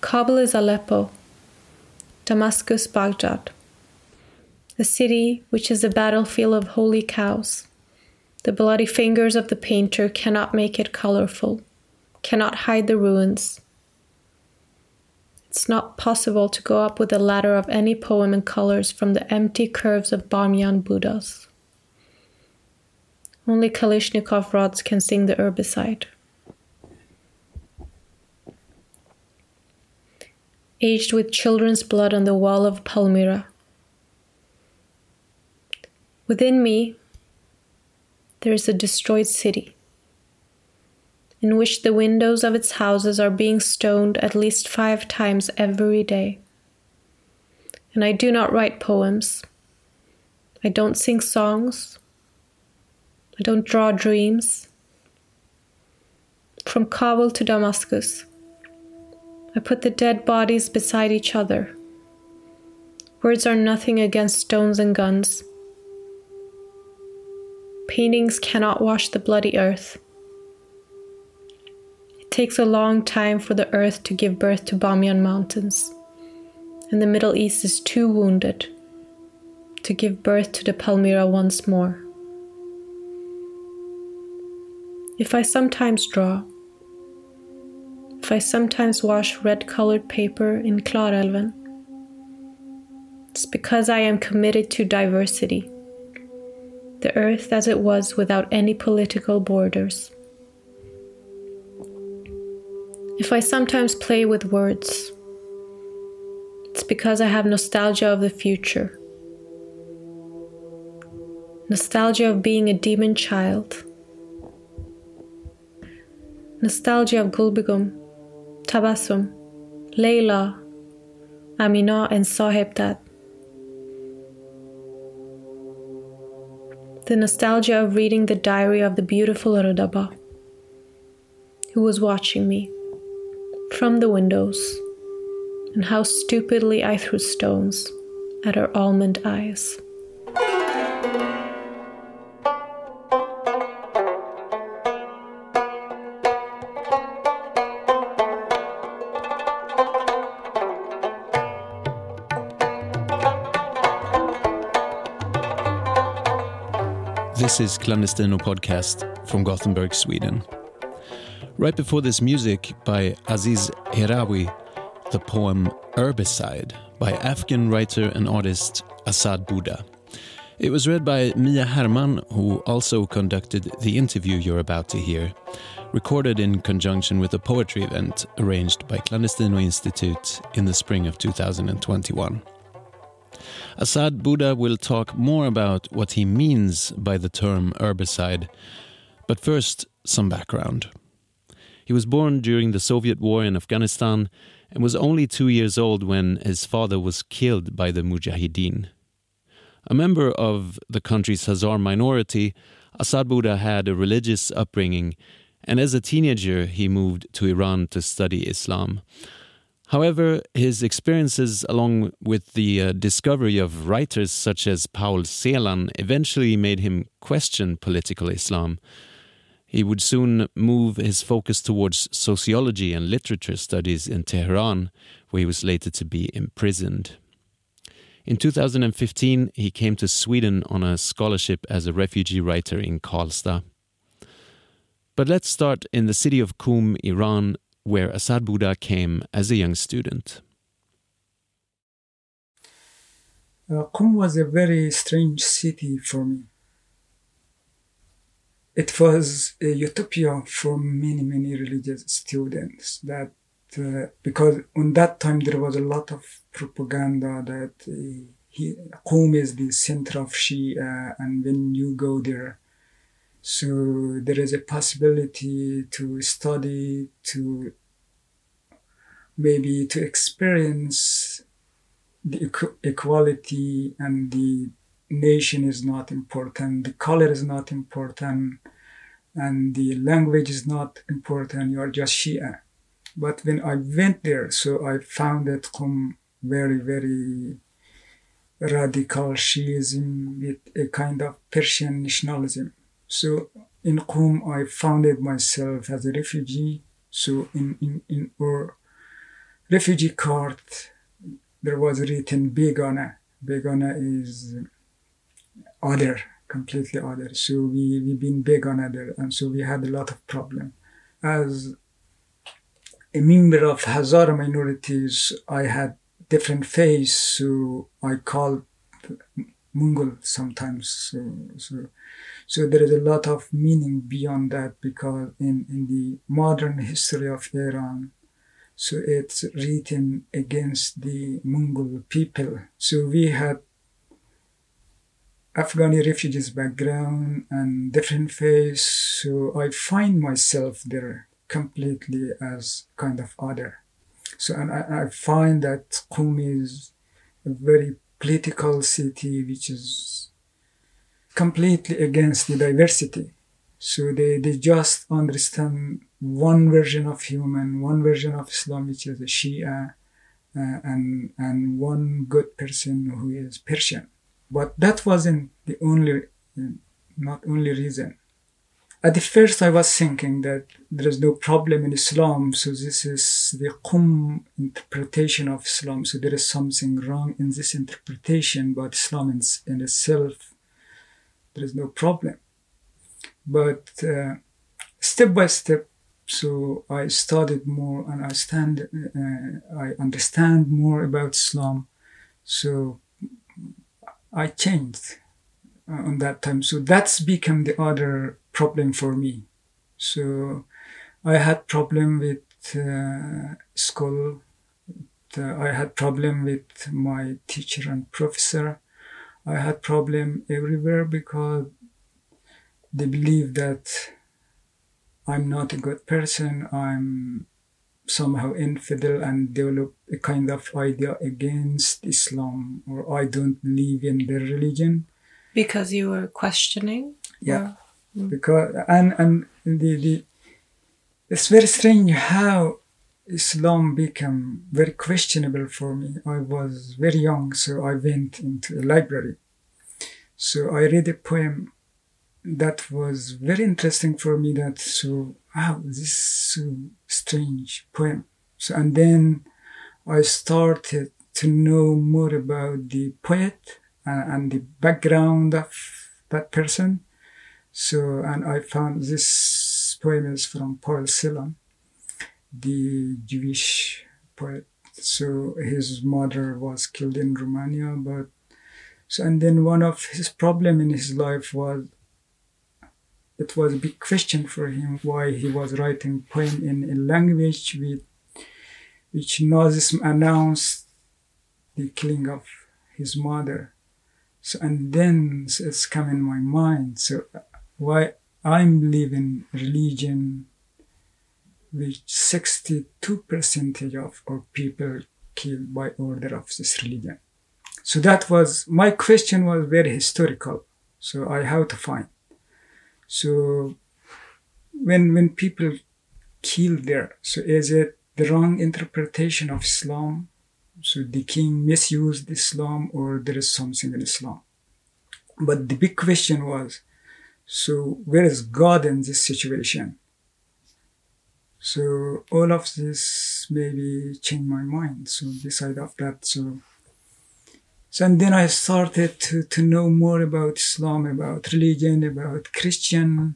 Kabul is Aleppo, Damascus, Baghdad. A city which is a battlefield of holy cows. The bloody fingers of the painter cannot make it colorful, cannot hide the ruins. It's not possible to go up with a ladder of any poem in colors from the empty curves of Bamiyan Buddhas. Only Kalashnikov rods can sing the urbicide. Aged with children's blood on the wall of Palmyra. Within me, there is a destroyed city in which the windows of its houses are being stoned at least five times every day. And I do not write poems. I don't sing songs. I don't draw dreams. From Kabul to Damascus, I put the dead bodies beside each other. Words are nothing against stones and guns. Paintings cannot wash the bloody earth. It takes a long time for the earth to give birth to Bamiyan mountains, and the Middle East is too wounded to give birth to the Palmyra once more. If I sometimes draw, if I sometimes wash red colored paper in Klarälven, it's because I am committed to diversity, the earth as it was without any political borders. If I sometimes play with words, it's because I have nostalgia of the future. Nostalgia of being a demon child nostalgia of Gulbigum, Tabassum, Layla, Amina, and Sahibdad. The nostalgia of reading the diary of the beautiful Rudaba, who was watching me from the windows, and how stupidly I threw stones at her almond eyes. This is Clandestino podcast from Gothenburg, Sweden. Right before this music by Aziz Herawi, the poem Urbicide by Afghan writer and artist Asad Buda. It was read by Mia Herman, who also conducted the interview you're about to hear, recorded in conjunction with a poetry event arranged by Clandestino Institute in the spring of 2021. Asad Buda will talk more about what he means by the term urbicide, but first, some background. He was born during the Soviet war in Afghanistan and was only two years old when his father was killed by the Mujahideen. A member of the country's Hazar minority, Asad Buda had a religious upbringing, and as a teenager he moved to Iran to study Islam. However, his experiences, along with the uh, discovery of writers such as Paul Celan, eventually made him question political Islam. He would soon move his focus towards sociology and literature studies in Tehran, where he was later to be imprisoned. In 2015, he came to Sweden on a scholarship as a refugee writer in Karlstad. But let's start in the city of Qum, Iran, where Asad Buda came as a young student. Uh, Qum was a very strange city for me. It was a utopia for many, many religious students that uh, because on that time there was a lot of propaganda that uh, he, Qum is the center of Shia and when you go there so there is a possibility to study, to maybe to experience the equality and the nation is not important, the color is not important, and the language is not important. You are just Shia. But when I went there, so I found that Qum very, very radical Shiism with a kind of Persian nationalism. So in Qum, I founded myself as a refugee. So in, in, in our refugee court, there was written Begana. Begana is other, completely other. So we, we've been Begana there. And so we had a lot of problem. As a member of Hazara minorities, I had different face. So I called Mongol sometimes. So, so, so there is a lot of meaning beyond that because in, in the modern history of Iran, so it's written against the Mongol people. So we had Afghani refugees background and different face. So I find myself there completely as kind of other. So and I, I find that Qum is a very political city which is completely against the diversity. So they, they just understand one version of human, one version of Islam, which is a Shia, uh, and, and one good person who is Persian. But that wasn't the only, not only reason. At the first, I was thinking that there is no problem in Islam, so this is the Qum interpretation of Islam. So there is something wrong in this interpretation, but Islam in, in itself, there is no problem. But uh, step by step, so I studied more and I stand, uh, I understand more about Islam. So I changed uh, on that time. So that's become the other problem for me. So I had problem with uh, school. I had problem with my teacher and professor. I had problem everywhere because they believe that I'm not a good person. I'm somehow infidel and develop a kind of idea against Islam or I don't believe in their religion. Because you were questioning? Yeah. Or? Mm. Because and and the, the it's very strange how Islam became very questionable for me. I was very young, so I went into a library. So I read a poem that was very interesting for me that so wow this so strange poem so and then i started to know more about the poet uh, and the background of that person so and i found this poem is from paul celan the jewish poet so his mother was killed in romania but so and then one of his problem in his life was it was a big question for him why he was writing poem in a language with, which Nazism announced the killing of his mother. So, and then it's come in my mind. So, why I'm believing religion, which 62 percentage of our people killed by order of this religion. So that was my question was very historical. So I have to find. So when when people kill there, so is it the wrong interpretation of Islam? So the king misused Islam or there is something in Islam? But the big question was, so where is God in this situation? So all of this maybe changed my mind. So beside of that, so so and then I started to, to know more about Islam, about religion, about Christian.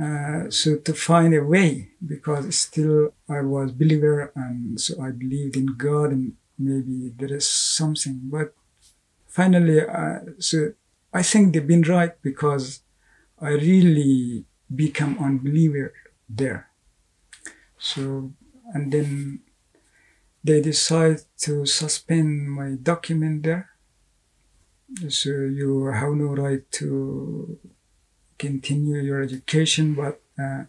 Uh, so to find a way, because still I was believer and so I believed in God and maybe there is something. But finally, uh, so I think they've been right because I really become unbeliever there. So and then they decide to suspend my document there. So you have no right to continue your education, but uh,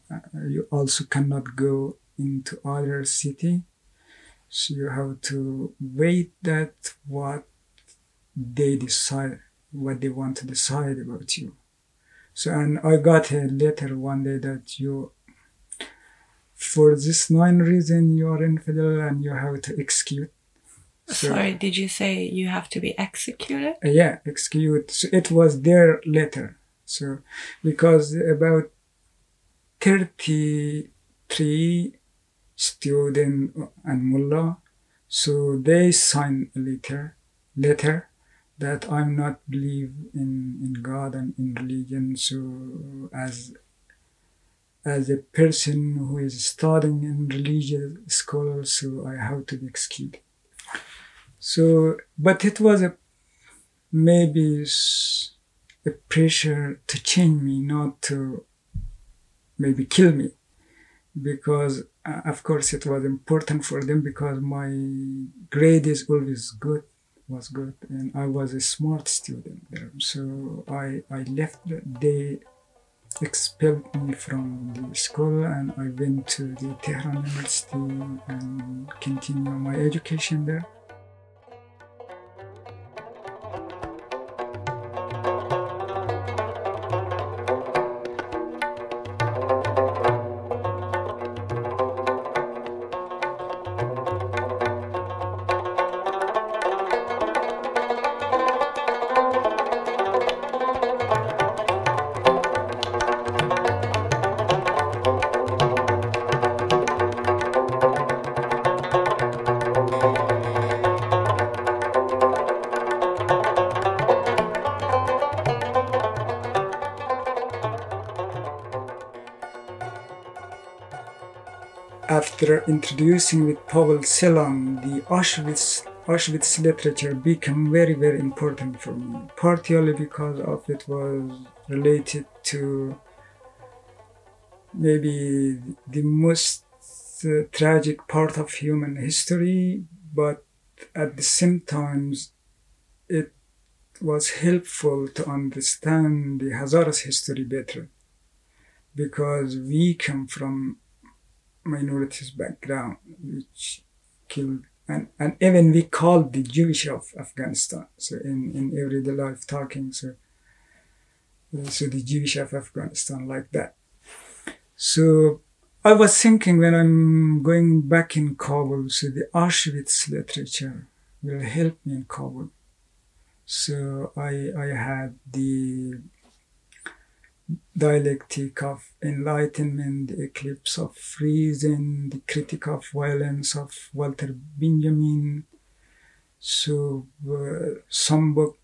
you also cannot go into other city. So you have to wait that what they decide, what they want to decide about you. So, and I got a letter one day that you for this nine reason you are infidel and you have to execute. So, Sorry, did you say you have to be executed? Uh, yeah, execute. So it was their letter. So because about 33 student and mullah. So they signed a letter, letter that I'm not believe in, in God and in religion. So as as a person who is studying in religious school, so I have to be excused. So, but it was a maybe a pressure to change me, not to maybe kill me, because uh, of course it was important for them because my grade is always good was good and I was a smart student there. So I, I left, they expelled me from the school and I went to the Tehran University and continued my education there. After introducing with Pavel Celan, the Auschwitz, Auschwitz literature became very, very important for me, partially because of it was related to maybe the most uh, tragic part of human history, but at the same time, it was helpful to understand the Hazaras history better. Because we come from minorities background, which killed and, and even we called the Jewish of Afghanistan. So in, in everyday life talking, so so the Jewish of Afghanistan like that. So I was thinking when I'm going back in Kabul, so the Auschwitz literature will help me in Kabul. So I I had the dialectic of enlightenment, eclipse of reason, the critic of violence of Walter Benjamin. So uh, some book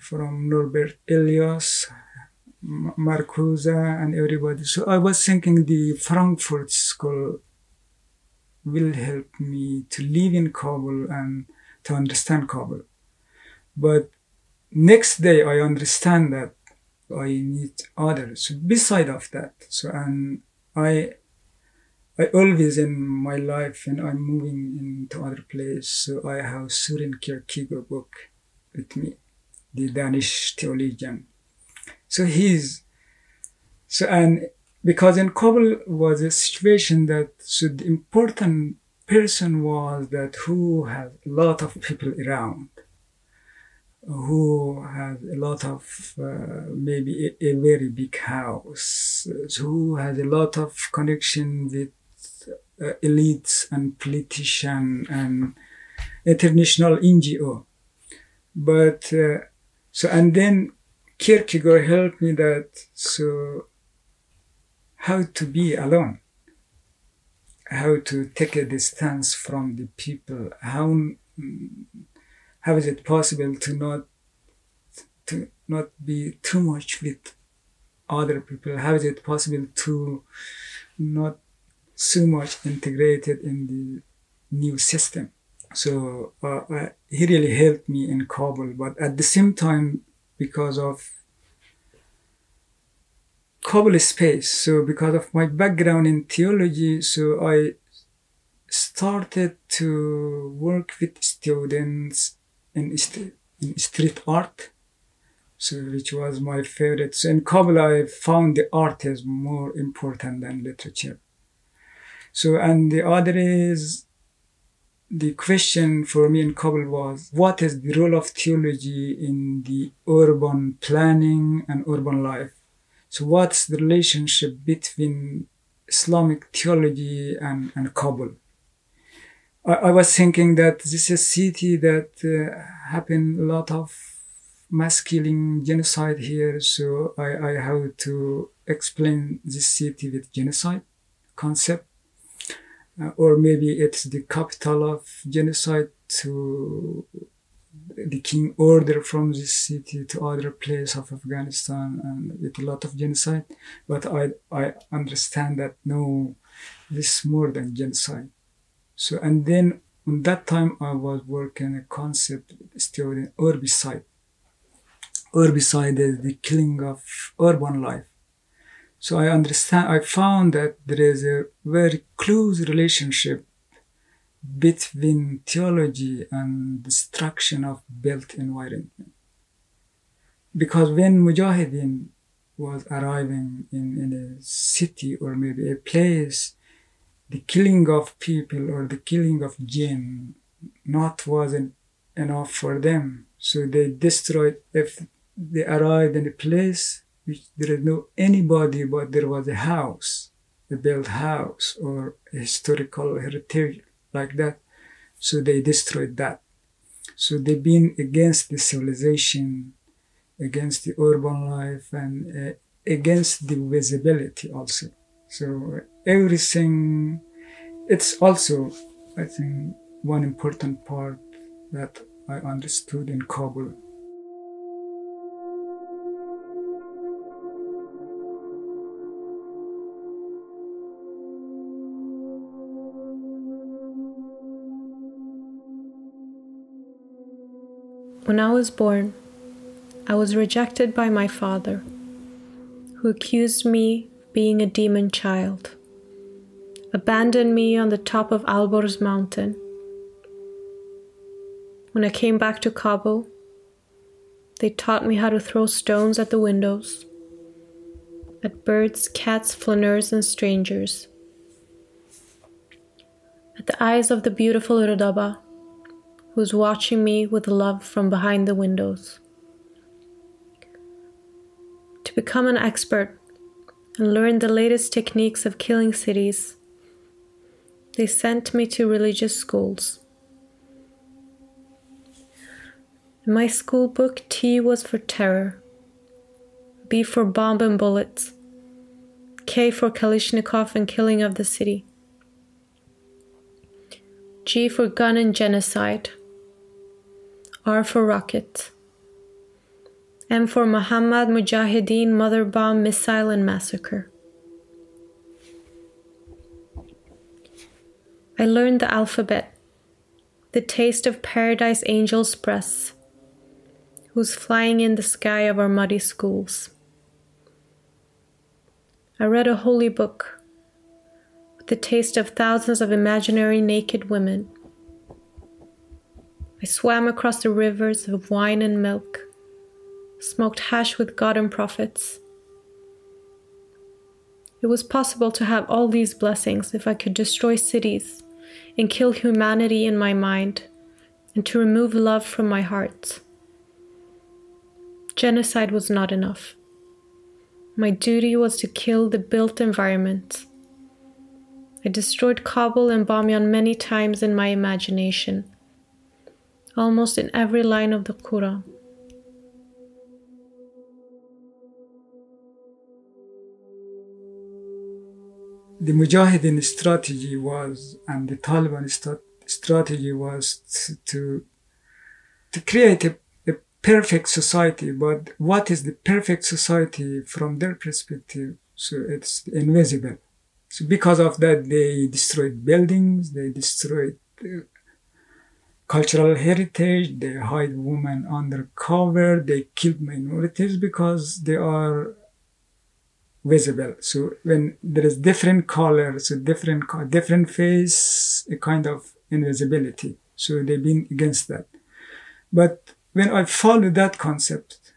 from Norbert Elias, Marcuse, and everybody. So I was thinking the Frankfurt School will help me to live in Kabul and to understand Kabul. But next day I understand that I need others beside of that. So and I I always in my life and I'm moving into other place. So I have Søren Kierkegaard book with me, the Danish theologian. So he's so and because in Kabul was a situation that so the important person was that who had a lot of people around who has a lot of uh, maybe a, a, very big house, who has a lot of connection with uh, elites and politicians and international NGO. But uh, so and then Kierkegaard helped me that so how to be alone, how to take a distance from the people, how how is it possible to not to not be too much with other people? How is it possible to not so much integrated in the new system? So uh, uh, he really helped me in kabul but at the same time because of kabul space so because of my background in theology so i started to work with students in, st- in street art, so which was my favorite. So in Kabul, I found the art is more important than literature. So and the other is the question for me in Kabul was what is the role of theology in the urban planning and urban life? So what's the relationship between Islamic theology and, and Kabul? I, I was thinking that this is a city that uh, happened a lot of mass killing genocide here so I, I have to explain this city with genocide concept uh, or maybe it's the capital of genocide to the king order from this city to other place of Afghanistan and with a lot of genocide. But I, I understand that no, this is more than genocide. So, and then on that time I was working a concept studying urbicide. Urbicide is the killing of urban life. So I understand, I found that there is a very close relationship between theology and destruction of built environment. Because when Mujahideen was arriving in, in a city or maybe a place, the killing of people or the killing of jinn not wasn't enough for them. So they destroyed, if they arrived in a place which there is no anybody but there was a house, a built house or a historical heritage like that. So they destroyed that. So they've been against the civilization, against the urban life, and uh, against the visibility also. So everything, it's also, I think, one important part that I understood in Kabul. When I was born, I was rejected by my father, who accused me being a demon child, abandoned me on the top of Alborz mountain. When I came back to Kabul, they taught me how to throw stones at the windows, at birds, cats, flaneurs, and strangers, at the eyes of the beautiful Rudaba who's watching me with love from behind the windows. To become an expert and learn the latest techniques of killing cities, they sent me to religious schools. In my school book, T was for terror, B for bomb and bullets, K for Kalashnikov and killing of the city, G for gun and genocide. R for rocket. M for Muhammad Mujahideen mother bomb missile and massacre. I learned the alphabet, the taste of paradise angel's breasts, who's flying in the sky of our muddy schools. I read a holy book with the taste of thousands of imaginary naked women I swam across the rivers of wine and milk, smoked hash with God and prophets. It was possible to have all these blessings if I could destroy cities and kill humanity in my mind and to remove love from my heart. Genocide was not enough. My duty was to kill the built environment. I destroyed Kabul and Bamiyan many times in my imagination almost in every line of the Quran. The Mujahideen strategy was, and the Taliban st- strategy was to, to, to create a, a perfect society. But what is the perfect society from their perspective? So it's invisible. So because of that, they destroyed buildings, they destroyed uh, cultural heritage, they hide women under cover, they kill minorities because they are visible. So when there is different colors, so different different face, a kind of invisibility. So they've been against that. But when I followed that concept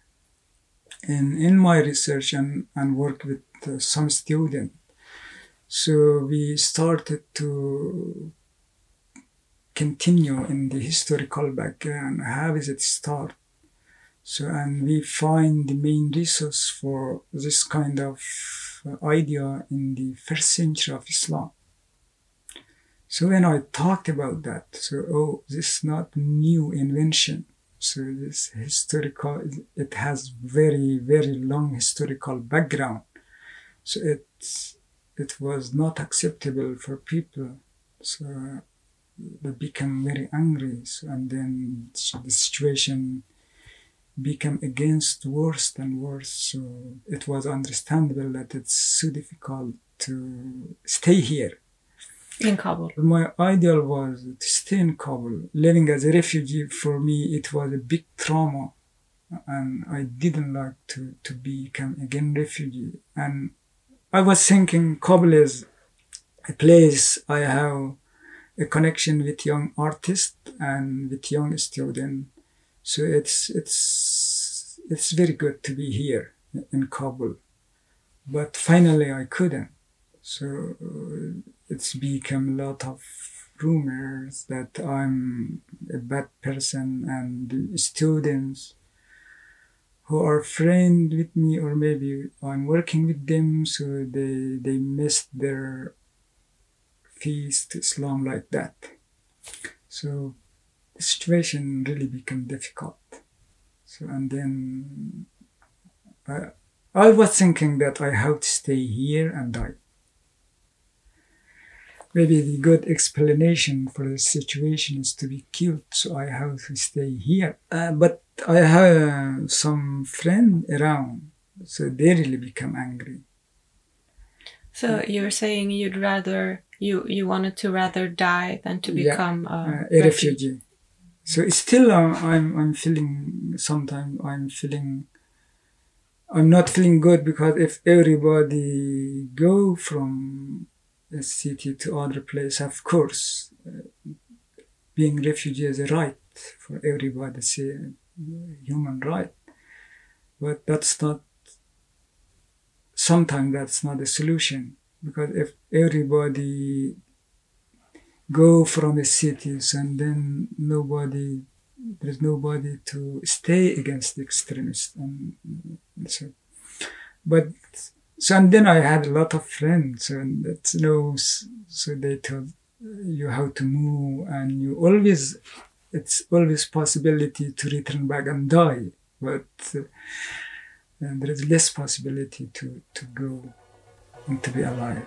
in in my research and and work with uh, some students, so we started to continue in the historical background. How does it start? So, and we find the main resource for this kind of uh, idea in the first century of Islam. So when I talked about that, so oh, this is not new invention. So this historical, it has very, very long historical background. So it, it was not acceptable for people So they become very angry, so, and then so the situation become against worse and worse. So it was understandable that it's so difficult to stay here. In Kabul. My ideal was to stay in Kabul. Living as a refugee for me, it was a big trauma. And I didn't like to, to become again refugee. And I was thinking Kabul is a place I have a connection with young artists and with young students. So it's it's it's very good to be here in Kabul. But finally I couldn't. So uh, it's become a lot of rumors that I'm a bad person and students who are friends with me or maybe I'm working with them so they they missed their feast Islam like that. So the situation really became difficult. So and then I, I was thinking that I have to stay here and die. Maybe the good explanation for the situation is to be killed, so I have to stay here. Uh, but I have some friend around, so they really become angry. So you're saying you'd rather you you wanted to rather die than to become yeah, a, uh, a refugee. So still, uh, I'm I'm feeling sometimes I'm feeling I'm not feeling good because if everybody go from a city to other place, of course, uh, being refugee is a right for everybody, say human right, but that's not. Sometimes that's not a solution because if everybody go from the cities and then nobody there's nobody to stay against the extremists and so. But so and then i had a lot of friends and that's you know so they told you how to move and you always it's always possibility to return back and die but uh, and there is less possibility to to go and to be alive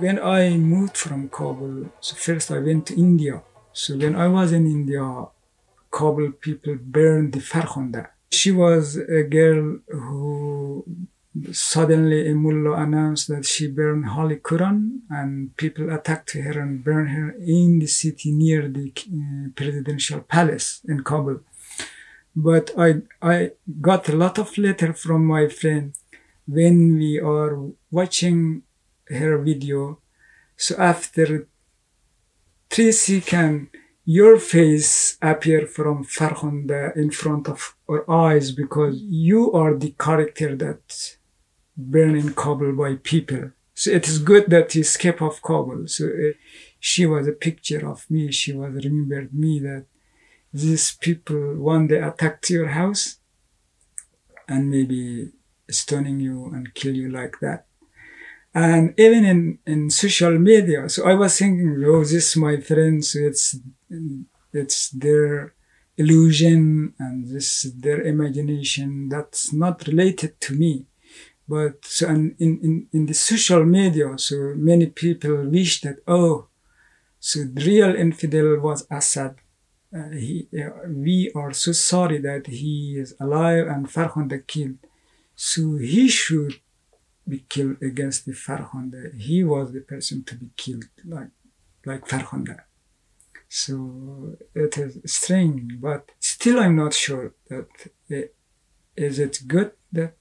when I moved from Kabul, so first I went to India. So when I was in India, Kabul people burned the Farkhunda. She was a girl who suddenly a mullah announced that she burned Holy Quran and people attacked her and burned her in the city near the uh, presidential palace in Kabul. But I, I got a lot of letter from my friend when we are watching her video. So after three seconds, your face appear from Farkhunda in front of our eyes because you are the character that burned in Kabul by people. So it is good that you escape of Kabul. So uh, she was a picture of me. She was remembered me that these people one day attacked your house and maybe stoning you and kill you like that and even in, in social media. So I was thinking, oh, this my friends, it's, it's their illusion and this is their imagination that's not related to me. But so and in, in, in the social media, so many people wish that, oh, so the real infidel was Assad. Uh, he, uh, we are so sorry that he is alive and Farkhunda killed. So he should be killed against the Farhonda. He was the person to be killed, like like Farkhunda. So it is strange, but still I'm not sure that it, is it good that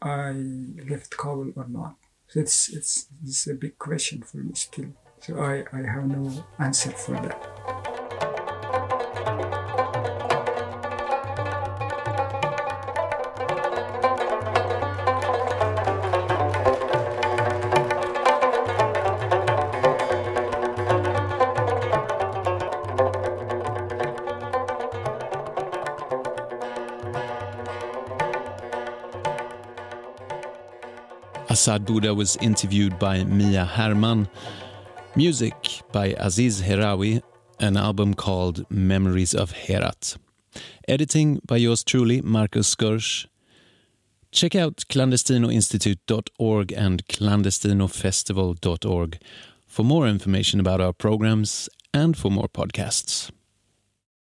I left Kabul or not. It's it's it's a big question for me still. So I, I have no answer for that. Asad Buda was interviewed by Mia Herman. Music by Aziz Herawi, an album called Memories of Herat. Editing by yours truly, Marcus Skirsch. Check out clandestinoinstitute.org and clandestinofestival.org for more information about our programs and for more podcasts.